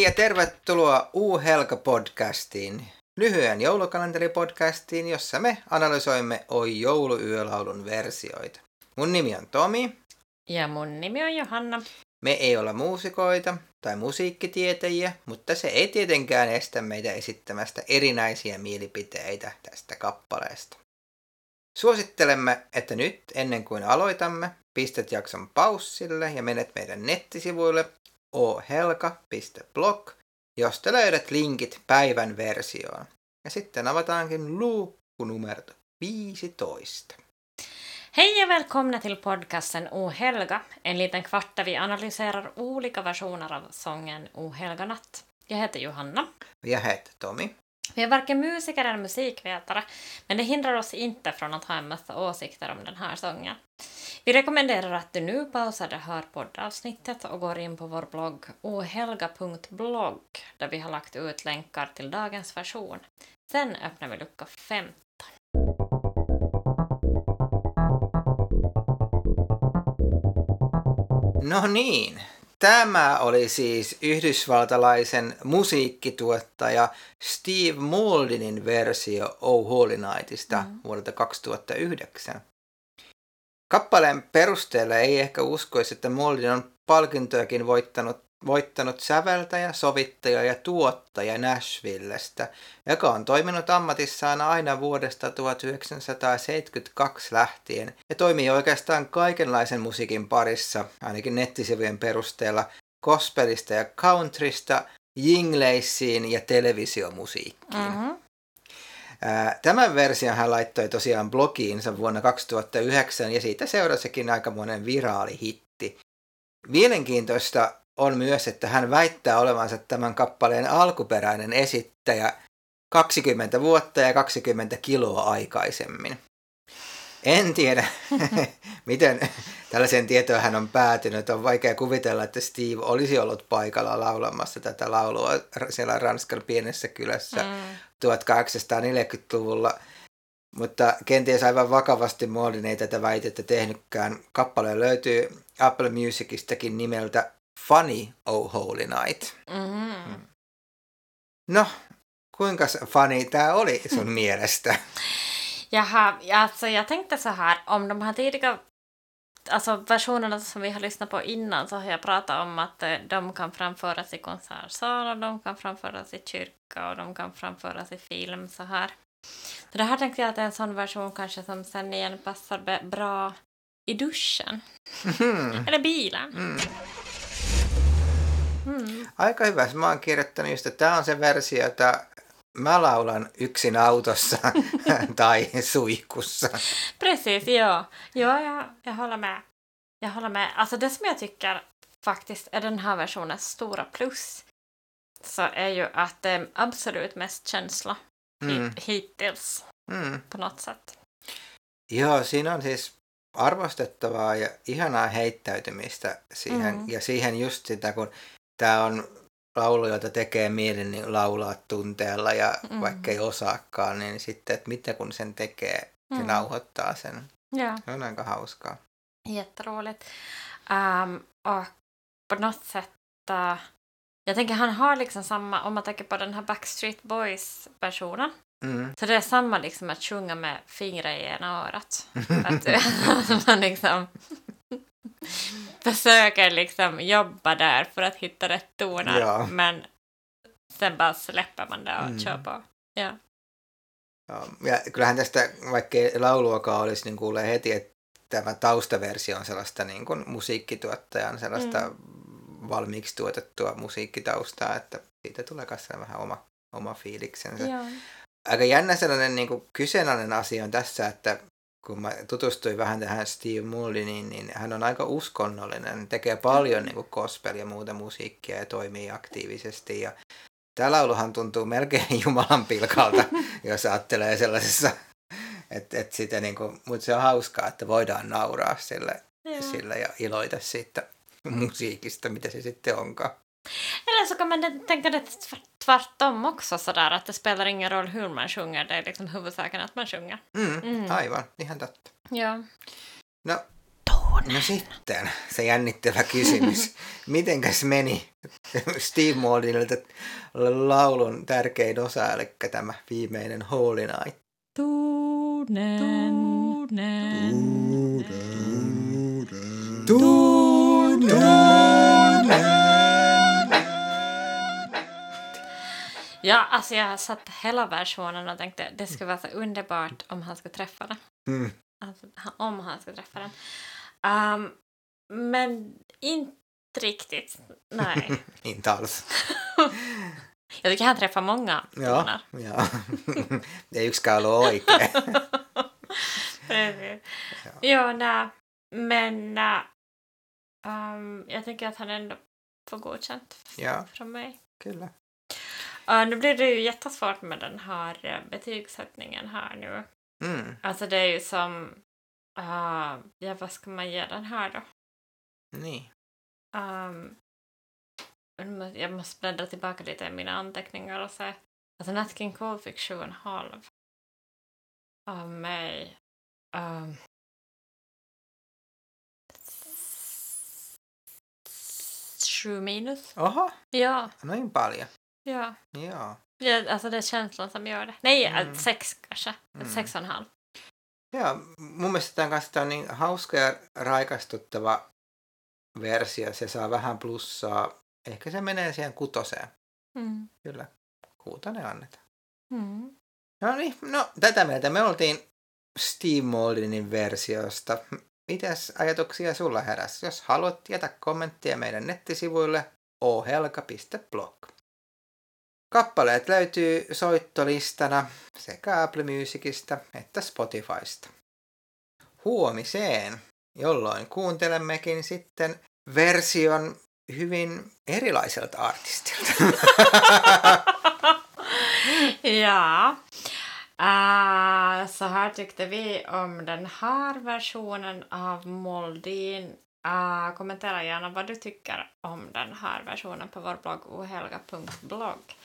Hei ja tervetuloa U-Helka-podcastiin, lyhyen joulukalenteripodcastiin, jossa me analysoimme Oi jouluyölaulun versioita. Mun nimi on Tomi. Ja mun nimi on Johanna. Me ei olla muusikoita tai musiikkitietäjiä, mutta se ei tietenkään estä meitä esittämästä erinäisiä mielipiteitä tästä kappaleesta. Suosittelemme, että nyt ennen kuin aloitamme, pistät jakson paussille ja menet meidän nettisivuille ohelka.blog, josta löydät linkit päivän versioon. Ja sitten avataankin luukku numero 15. Hej och välkomna till podcasten O helga, en liten kvart där vi analyserar olika versioner av sången O helga natt. Jag heter Johanna. Jag heter Tommy. Vi är varken musiker eller musikvetare, men det hindrar oss inte från att ha en massa åsikter om den här sången. Vi rekommenderar att du nu pausar det här poddavsnittet och går in på vår blogg ohelga.blogg där vi har lagt ut länkar till dagens version. Sen öppnar vi lucka 15. No niin, tämä oli siis yhdysvaltalaisen musiikkituottaja Steve Mouldinin versio Oh Holy Nightista mm. vuodelta 2009. Kappaleen perusteella ei ehkä uskoisi, että Mouldin on palkintojakin voittanut, voittanut säveltäjä, sovittaja ja tuottaja Nashvillestä, joka on toiminut ammatissaan aina vuodesta 1972 lähtien ja toimii oikeastaan kaikenlaisen musiikin parissa, ainakin nettisivujen perusteella, gospelista ja countrysta, jingleissiin ja televisiomusiikkiin. Mm-hmm. Tämän version hän laittoi tosiaan blogiinsa vuonna 2009 ja siitä seurasikin aikamoinen viraali hitti. Mielenkiintoista on myös, että hän väittää olevansa tämän kappaleen alkuperäinen esittäjä 20 vuotta ja 20 kiloa aikaisemmin. En tiedä, miten tällaisen tietoon hän on päätynyt. On vaikea kuvitella, että Steve olisi ollut paikalla laulamassa tätä laulua siellä Ranskan pienessä kylässä mm. 1840-luvulla. Mutta kenties aivan vakavasti Moldin ei tätä väitettä tehnytkään. Kappale löytyy Apple Musicistakin nimeltä Funny Oh Holy Night. Mm-hmm. Mm. No, kuinka funny tämä oli sun mielestä? Jaha, alltså jag tänkte så här, om de här tidiga alltså versionerna som vi har lyssnat på innan så har jag pratat om att eh, de kan framföras i konsertsalar, de kan framföras i kyrka och de kan framföras i film så här. Så det här tänkte jag att en sån version kanske som sen igen passar bra i duschen. Mm. Eller bilen. Mm. Aika hyvä. Mä oon kirjoittanut just, että tämä on se versio, jota mä laulan yksin autossa tai suihkussa. Precis, ja. Ja, jag, jag håller med. Jag håller med. Alltså det som jag tycker faktiskt är den här versionens stora plus så är ju att det är absolut mest känsla mm. hittills mm. på något sätt. Joo, siinä on siis arvostettavaa ja ihanaa heittäytymistä siihen, mm. ja siihen just sitä, kun tämä on laulu, jota tekee mieli niin laulaa tunteella ja mm. vaikka ei osaakaan, niin sitten, että mitä kun sen tekee, mm. se nauhoittaa sen. Ja. Se on aika hauskaa. Jätteroligt. Um, och på något sätt, uh, jag tänker han har liksom samma, om man tänker på den här Backstreet Boys-versionen, Mm. Så det är samma liksom att sjunga med fingrar i ena örat. att man liksom försöker liksom jobba där för att hitta rätt toner. Ja. Men sen bara släpper man det och mm. kör på. Ja. Ja, ja kyllähän tästä, vaikka lauluakaan olisi, niin kuulee heti, että tämä taustaversio on sellaista niin kuin musiikkituottajan sellaista mm. valmiiksi tuotettua musiikkitaustaa, että siitä tulee myös vähän oma, oma fiiliksensä. Joo. Aika jännä sellainen niin kuin kyseenalainen asia on tässä, että kun mä tutustuin vähän tähän Steve Mulliniin, niin hän on aika uskonnollinen, tekee paljon niin gospel ja muuta musiikkia ja toimii aktiivisesti. Ja tämä lauluhan tuntuu melkein Jumalan pilkalta, jos ajattelee sellaisessa, että, että sitä niin kuin, mutta se on hauskaa, että voidaan nauraa sille, sille ja iloita siitä musiikista, mitä se sitten onkaan. Eller så kan man tänka det tvärtom också sådär att det spelar ingen roll hur man sjunger, det är liksom huvudsaken att man sjunger. Mm, mm. aivan, ihan totta. Joo. No, No sitten, se jännittävä kysymys. Mitenkäs meni Steve Maldinilta laulun tärkein osa, eli tämä viimeinen Holy Night? Tunnen. Tunnen. Ja, alltså jag satt hela versionen och tänkte det skulle vara så underbart om han skulle träffa den. Mm. Alltså, om han skulle träffa den. Ehm, men inte riktigt. Nej. Inte alls. Jag tycker han träffar många Ja, ja. det är yksi kaalo oikein. Precis. Ja, nej. Men äh, ehm, jag tänker att han ändå får godkänt Ja, från mig. kyllä. Uh, nu blir det ju jättesvårt med den här uh, betygssättningen här nu. Mm, Alltså det är ju som... Uh, ja, vad ska man ge den här då? niin. Um, jag måste bläddra tillbaka lite i mina anteckningar och se. Alltså Nat King Cole fick sju och en halv av mig. Um, sju minus. Oho, Ja, noin paljon. Ja. Joo. ja. Alltså det är känslan som gör det. Nej, Mm. sex kanske. Mm. Sex och en halv. Ja, mun mielestä kanssa tää on niin hauska ja raikastuttava versio. Se saa vähän plussaa. Ehkä se menee siihen kutoseen. Mm. Kyllä, kuutonen annetaan. Mm. No niin, no tätä mieltä me oltiin Steve Maldinin versiosta. Mitäs ajatuksia sulla heräsi? Jos haluat jätä kommenttia meidän nettisivuille ohelka.blog. Kappaleet löytyy soittolistana sekä Apple Musicista että Spotifysta. Huomiseen, jolloin kuuntelemmekin sitten version hyvin erilaiselta artistilta. ja. Uh, så här tyckte vi om den här versionen av Moldin. Uh, kommentera gärna vad du tycker om den här versionen på vår blogg ohelga.blogg.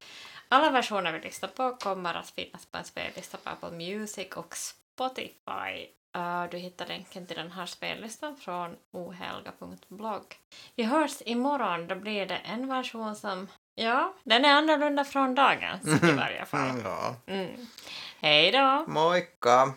Alla versioner vi lyssnar på kommer att finnas på en spellista på Apple Music och Spotify. Uh, du hittar länken till den här spellistan från ohelga.blogg. Vi hörs imorgon, då blir det en version som, ja, den är annorlunda från dagens i varje fall. Mm. Hej då! Moikka!